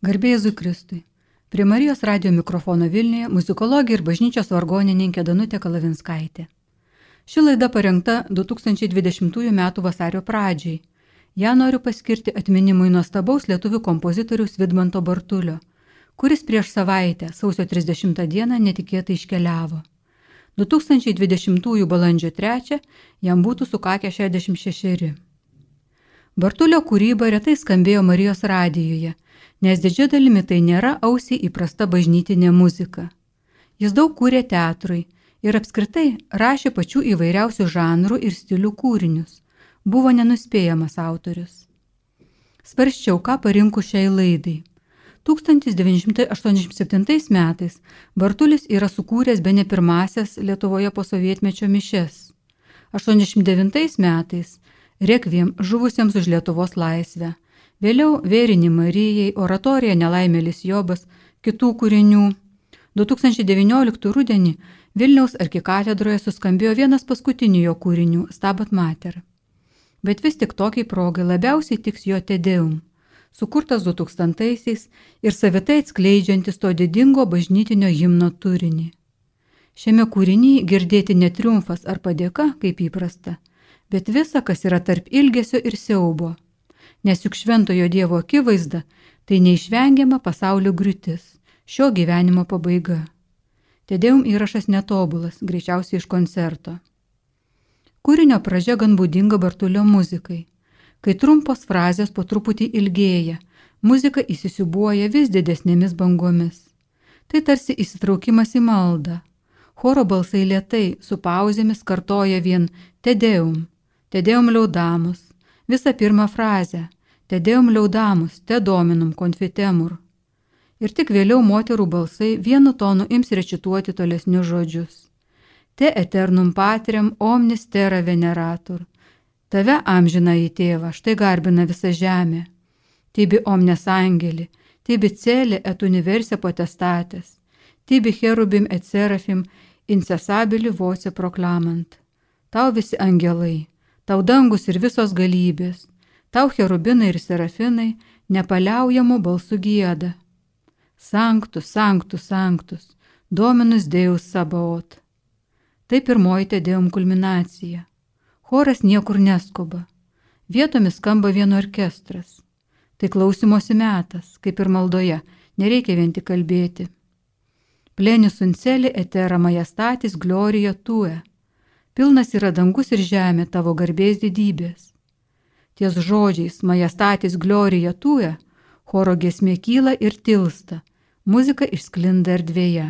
Garbėjai Kristui. Prie Marijos radio mikrofono Vilniuje muzikologija ir bažnyčios vargonininkė Danutė Kalavinskaitė. Ši laida parengta 2020 m. vasario pradžiai. Ja noriu paskirti atminimui nuostabaus lietuvių kompozitoriaus Vidmanto Bartulio, kuris prieš savaitę, sausio 30 dieną, netikėtai iškeliavo. 2020 balandžio 3 jam būtų sukakę 66. Bartulio kūryba retai skambėjo Marijos radijoje nes didžia dalimi tai nėra ausiai įprasta bažnytinė muzika. Jis daug kūrė teatrui ir apskritai rašė pačių įvairiausių žanrų ir stilių kūrinius. Buvo nenuspėjamas autorius. Svarščiau, ką parinku šiai laidai. 1987 metais Bartulis yra sukūręs be ne pirmasias Lietuvoje po sovietmečio mišes. 89 metais Rekviem žuvusiems už Lietuvos laisvę Vėliau Vėrinį Marijai, oratorija Nelaimėlis Jobas, kitų kūrinių. 2019 rudenį Vilniaus arkikatedroje suskambėjo vienas paskutinių jo kūrinių - Stabat Mater. Bet vis tik tokiai progai labiausiai tiks jo Tedeum, sukurtas 2000-aisiais ir savitai atskleidžiantis to didingo bažnytinio himno turinį. Šiame kūrinyje girdėti ne triumfas ar padėka, kaip įprasta, bet visa, kas yra tarp ilgesio ir siaubo nes juk šventojo Dievo akivaizda tai neišvengiama pasaulio griūtis, šio gyvenimo pabaiga. Tedėjum įrašas netobulas, greičiausiai iš koncerto. Kūrinio pradžia gan būdinga Bartulio muzikai. Kai trumpos frazės po truputį ilgėja, muzika įsisiubuoja vis didesnėmis bangomis. Tai tarsi įsitraukimas į maldą. Choro balsai lietai, su pauzėmis kartoja vien Tedeum, Tedeum liaudamus, visą pirmą frazę – Tedeum liaudamus, te dominum konfitemur. Ir tik vėliau moterų balsai vienu tonu ims rečituoti tolesnius žodžius. Te eternum patriam omnis terra veneratur. Tave amžina į tėvą, štai garbina visa žemė. Tibi omnes angeli, tibi celė et universi potestatės, tibi cherubim et serafim incesabili voce proklamant. Tau visi angelai, tau dangus ir visos galybės, tau cherubinai ir serafinai nepaliaujamų balsų gėda. Sanktus, sanktus, sanktus, dominus Deus sabaot. Tai pirmoji tedėjom kulminacija. Choras niekur neskuba. Vietomis skamba vieno orkestras. Tai klausimosi metas, kaip ir maldoje, nereikia vien tik kalbėti. Plenis unceli etera majestatis glorija tue pilnas yra dangus ir žemė tavo garbės didybės. Ties žodžiais majestatis glorija tue, choro gesmė kyla ir tilsta, muzika išsklinda erdvėje.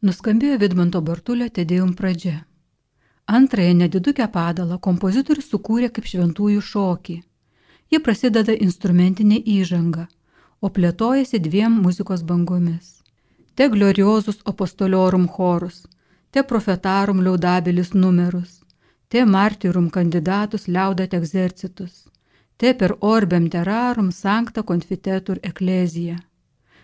Nuskambėjo Vidmanto Bartulio Tedėjum pradžia. Antrąją nedidukę padalą kompozitorius sukūrė kaip šventųjų šokį. Ji prasideda instrumentinė įžanga, o plėtojasi dviem muzikos bangomis. Te gloriozus apostoliorum chorus, te profetarum liaudabilis numerus, te martyrum kandidatus liaudat exercitus, te per orbem terarum sancta confitetur eklezija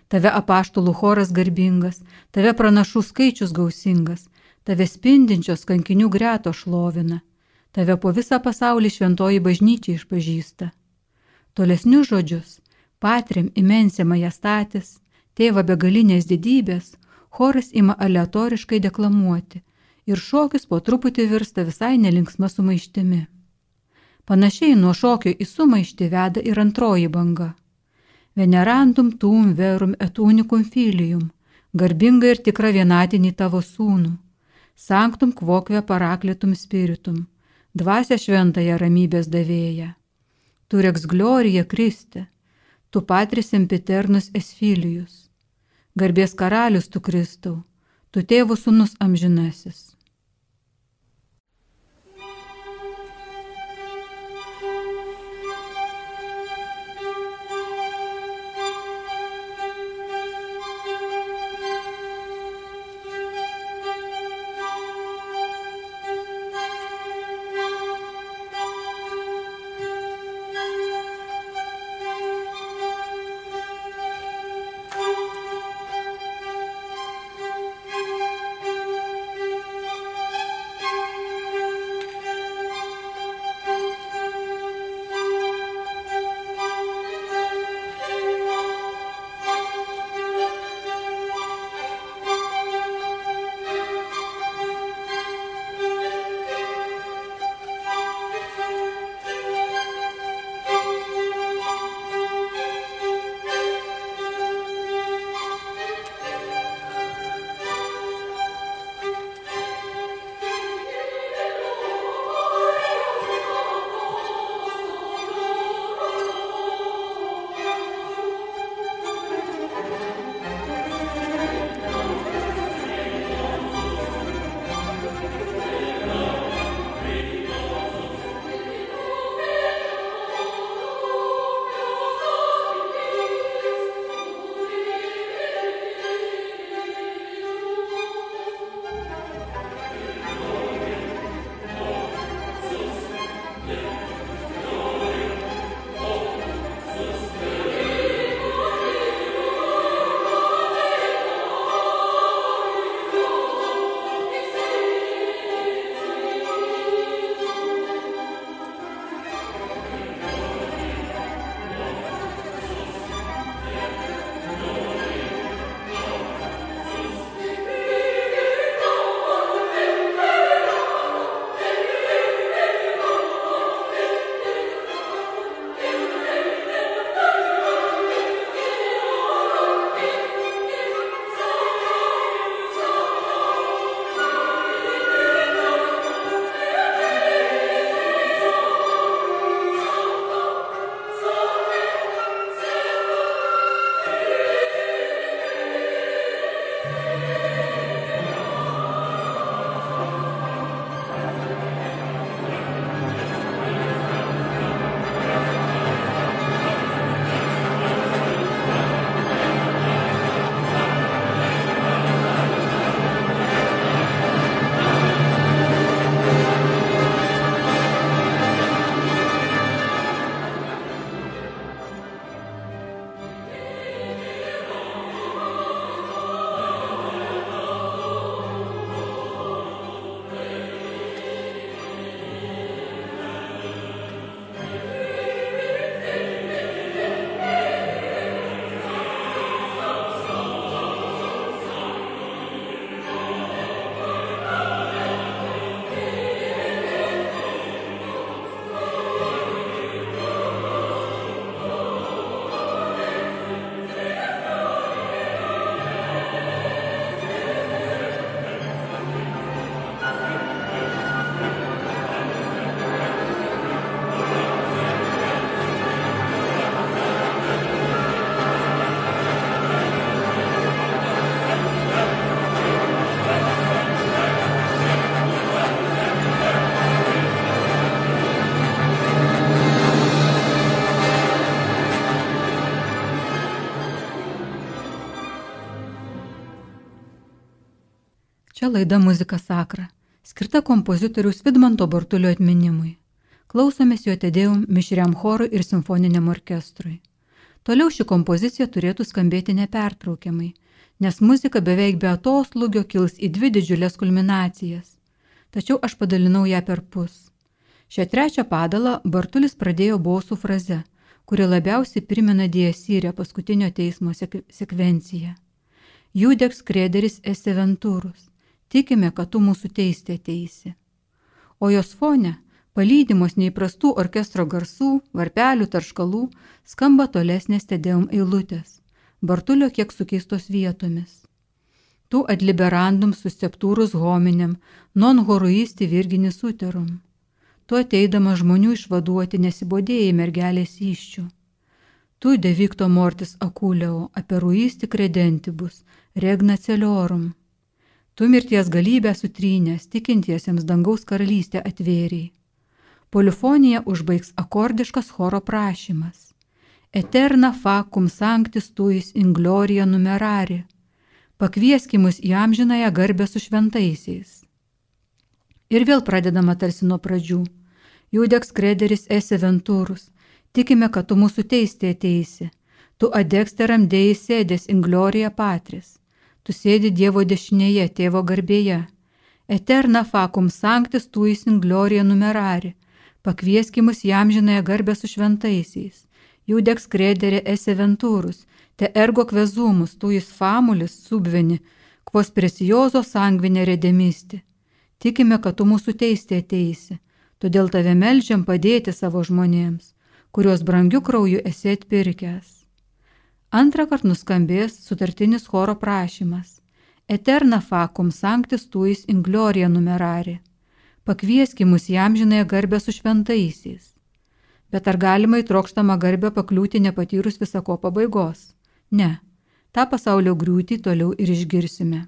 tave apaštalų choras garbingas, tave pranašų skaičius gausingas, tave spindinčios kankinių greto šlovina, tave po visą pasaulį šventoji bažnyčia išpažįsta. Tolesnius žodžius - patrim imensė majastatis, tėva begalinės didybės, choras ima aleatoriškai deklamuoti ir šokis po truputį virsta visai nelinksma sumaištimi. Panašiai nuo šokio į sumaištį veda ir antroji banga venerandum tum verum et unicum filium, garbingai ir tikra vienatinį tavo sūnų, sanktum kvokve paraklitum spiritum, dvasia šventąją ramybės davėja. Tu reks glorija Kriste, tu patris empiternus esfilijus, garbės karalius tu Kristau, tu tėvų sūnus amžinasis. Čia laida muzika sakra, skirta kompozitoriaus Vidmanto Bartulio atminimui. Klausomės jo tedėjum mišriam chorui ir simfoniniam orkestrui. Toliau ši kompozicija turėtų skambėti nepertraukiamai, nes muzika beveik be atoslūgio kils į dvi didžiulės kulminacijas. Tačiau aš padalinau ją per pus. Šią trečią padalą Bartulis pradėjo bosų fraze, kuri labiausiai primena Diesyrę paskutinio teismo sek sekvenciją. Judeks krederis eseventūrus. Tikime, kad tu mūsų teistė teisi. O jos fone palydimos neįprastų orkestro garsų, varpelių, tarškalų, skamba tolesnės tedėjum eilutės, Bartulio kiek sukeistos vietomis. Tu ad liberandum susceptūrus hominem, non horuisti virginis uterum. Tu ateidama žmonių išvaduoti nesibodėjai mergelės iščių. Tu devikto mortis akuleo, aperuisti credentibus, regna celiorum. Tu mirties galybę sutrynęs, tikintiesiems dangaus karalystę atvėriai. Polifoniją užbaigs akordiškas choro prašymas. Eterna facum sanctis tuis in gloria numerari. Pakvieskimus į amžinąją garbę su šventaisiais. Ir vėl pradedama tarsi nuo pradžių. Judeks krederis esi ventūrus. Tikime, kad tu mūsų teistė ateisi. Tu adeksteram dėjai sėdės in gloria patris. Tu sėdi Dievo dešinėje, tėvo garbėje. Eterna facum sanctis tuis in gloria numerari pakvieskimus jam žinąją garbę su šventaisiais. Jų degs krederė eseventūrus, te ergo kvezumus, tuis famulis subveni, kvos presijozo sangvinė redemisti. Tikime, kad tu mūsų teistė ateisi, todėl tave melžiam padėti savo žmonėms, kuriuos brangiu krauju esi atpirkęs. Antrą kartą nuskambės sutartinis choro prašymas. Eterna facum sanctis tuis in gloria numerari pakvieski mus jam žinai garbę su šventaisiais. Bet ar galima į trokštamą garbę pakliūti nepatyrus visako pabaigos? Ne, tą pasaulio griūtį toliau ir išgirsime.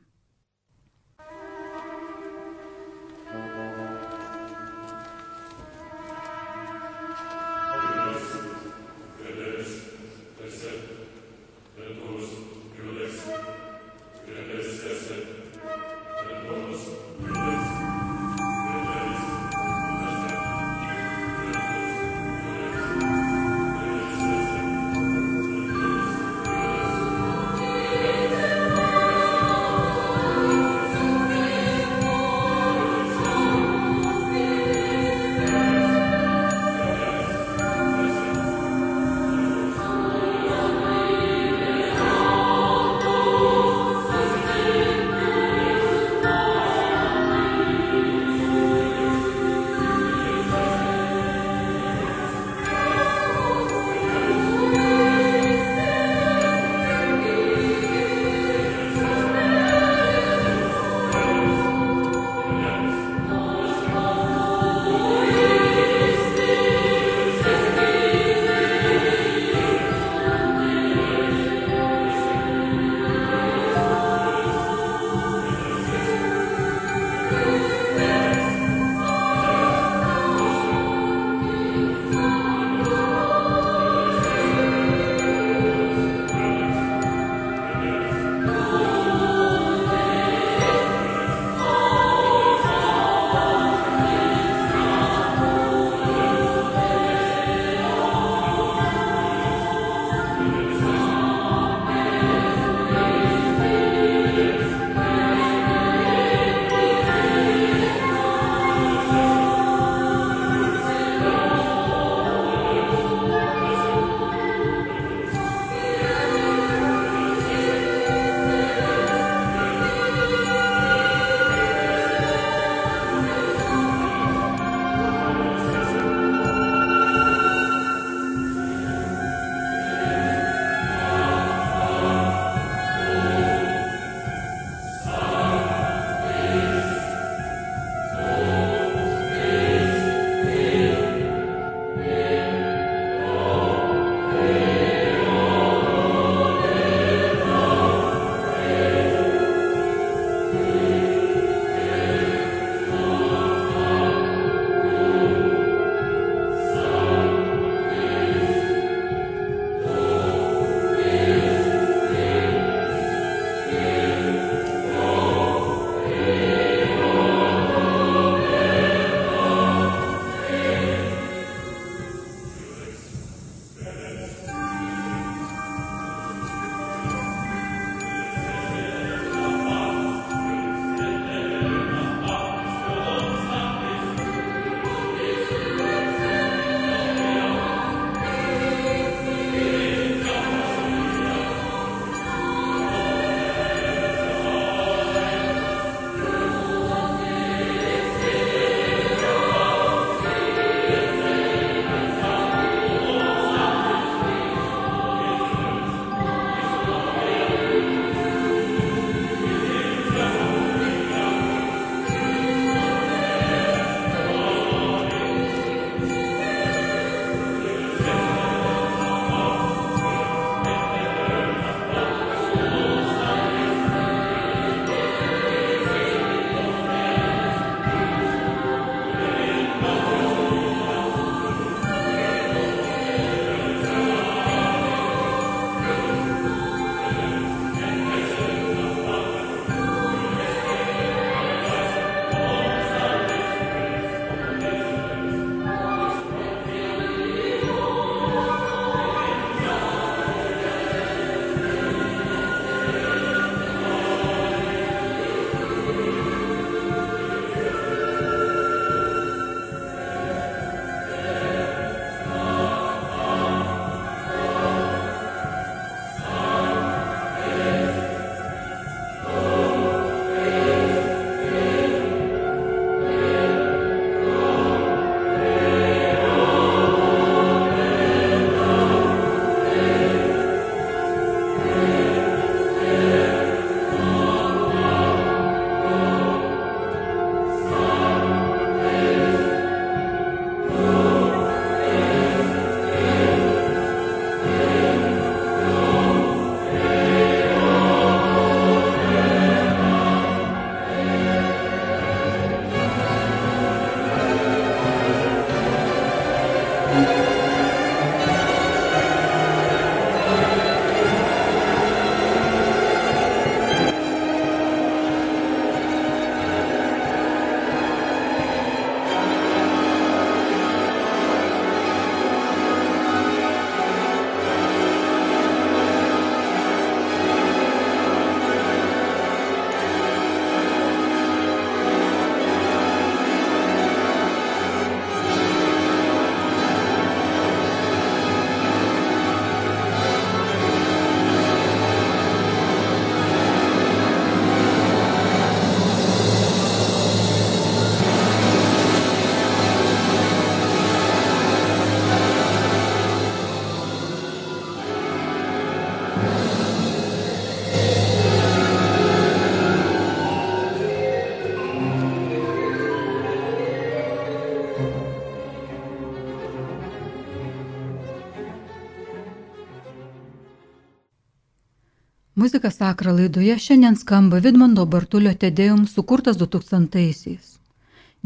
Muzika sakra laidoje šiandien skamba Vidmando Bartulio Tedėjum sukurtas 2000-aisiais.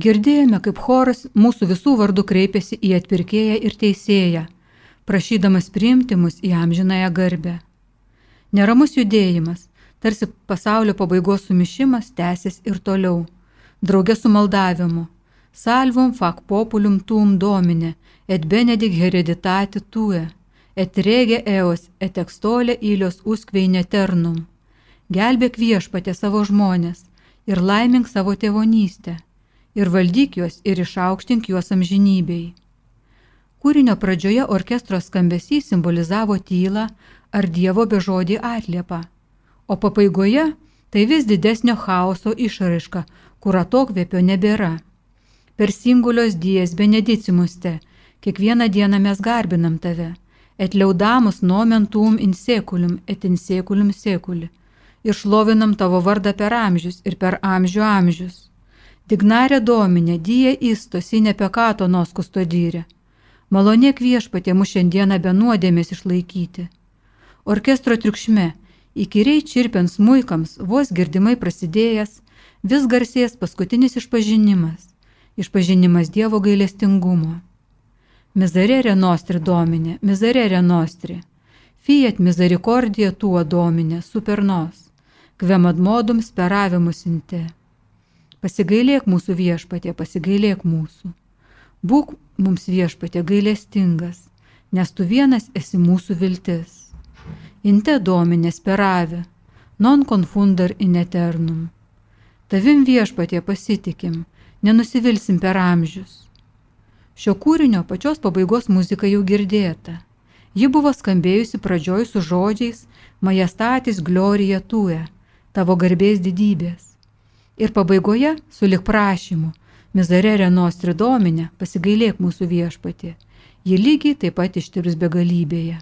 Girdėjome, kaip choras mūsų visų vardų kreipėsi į atpirkėją ir teisėją, prašydamas priimti mus į amžinąją garbę. Neramus judėjimas, tarsi pasaulio pabaigos sumišimas, tęsis ir toliau, draugė su maldavimu. Salvum fac populum tuum domine, et benedic hereditati tue, et rege eos, et extolė ilios uskvein eternum. Gelbėk viešpatė savo žmonės ir laimink savo tėvonystę ir valdyk juos ir išaukštink juos amžinybei. Kūrinio pradžioje orkestro skambesys simbolizavo tylą ar Dievo bežodį atliepą, o pabaigoje tai vis didesnio chaoso išraiška, kur atokvėpio nebėra. Per singulios dies benedicimuste, kiekvieną dieną mes garbinam tave, et liaudamus nomentum in sekulium et in sekulium sekuli, ir šlovinam tavo vardą per amžius ir per amžių amžius Dignarė dominė, die įstosi nepekato nos kustodyrė. Malonėk viešpatė mus šiandieną be nuodėmės išlaikyti. Orkestro triukšme, įkyriai čirpiant smūkams, vos girdimai prasidėjęs, vis garsės paskutinis išpažinimas. Išpažinimas Dievo gailestingumo. Mizarerė nostri dominė, mizarerė nostri. Fiat misericordija tuo dominė, supernos. Kvemad modum speravimus inte. Pasigailėk mūsų viešpatė, pasigailėk mūsų. Būk mums viešpatė gailestingas, nes tu vienas esi mūsų viltis. Inte dominė speravi, non confundar in eternum. Tavim viešpatė pasitikim, nenusivilsim per amžius. Šio kūrinio pačios pabaigos muzika jau girdėta. Ji buvo skambėjusi pradžioj su žodžiais Majestatis Glorija Tue, tavo garbės didybės ir pabaigoje sulik prašymu, mizarerė nostri dominė, pasigailėk mūsų viešpatė, ji lygiai taip pat ištirs begalybėje.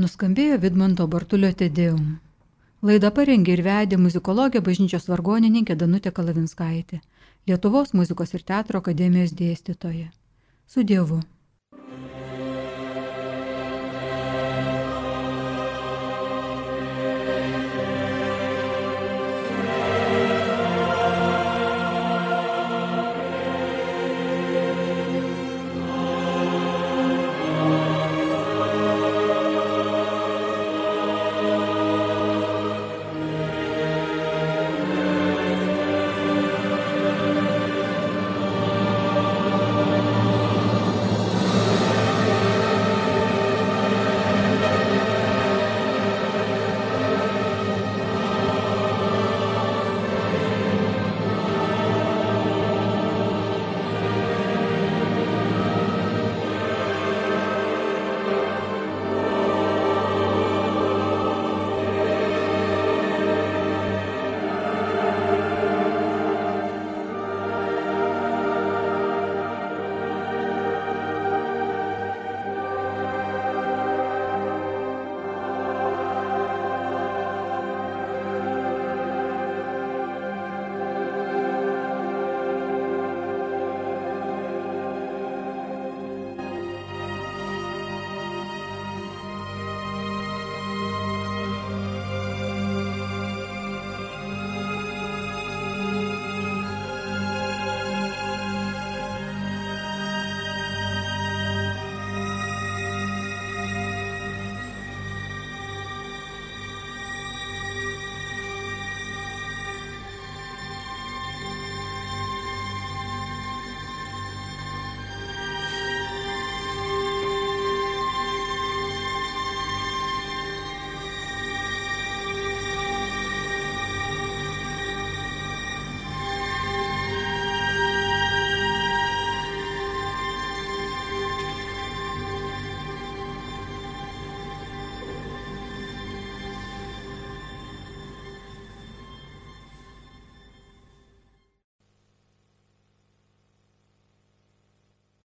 Nuskambėjo Vidmanto Bartulio Tedeum. Laidą parengė ir vedė muzikologė bažnyčios vargonininkė Danutė Kalavinskaitė, Lietuvos muzikos ir teatro akademijos dėstytoja. Su Dievu.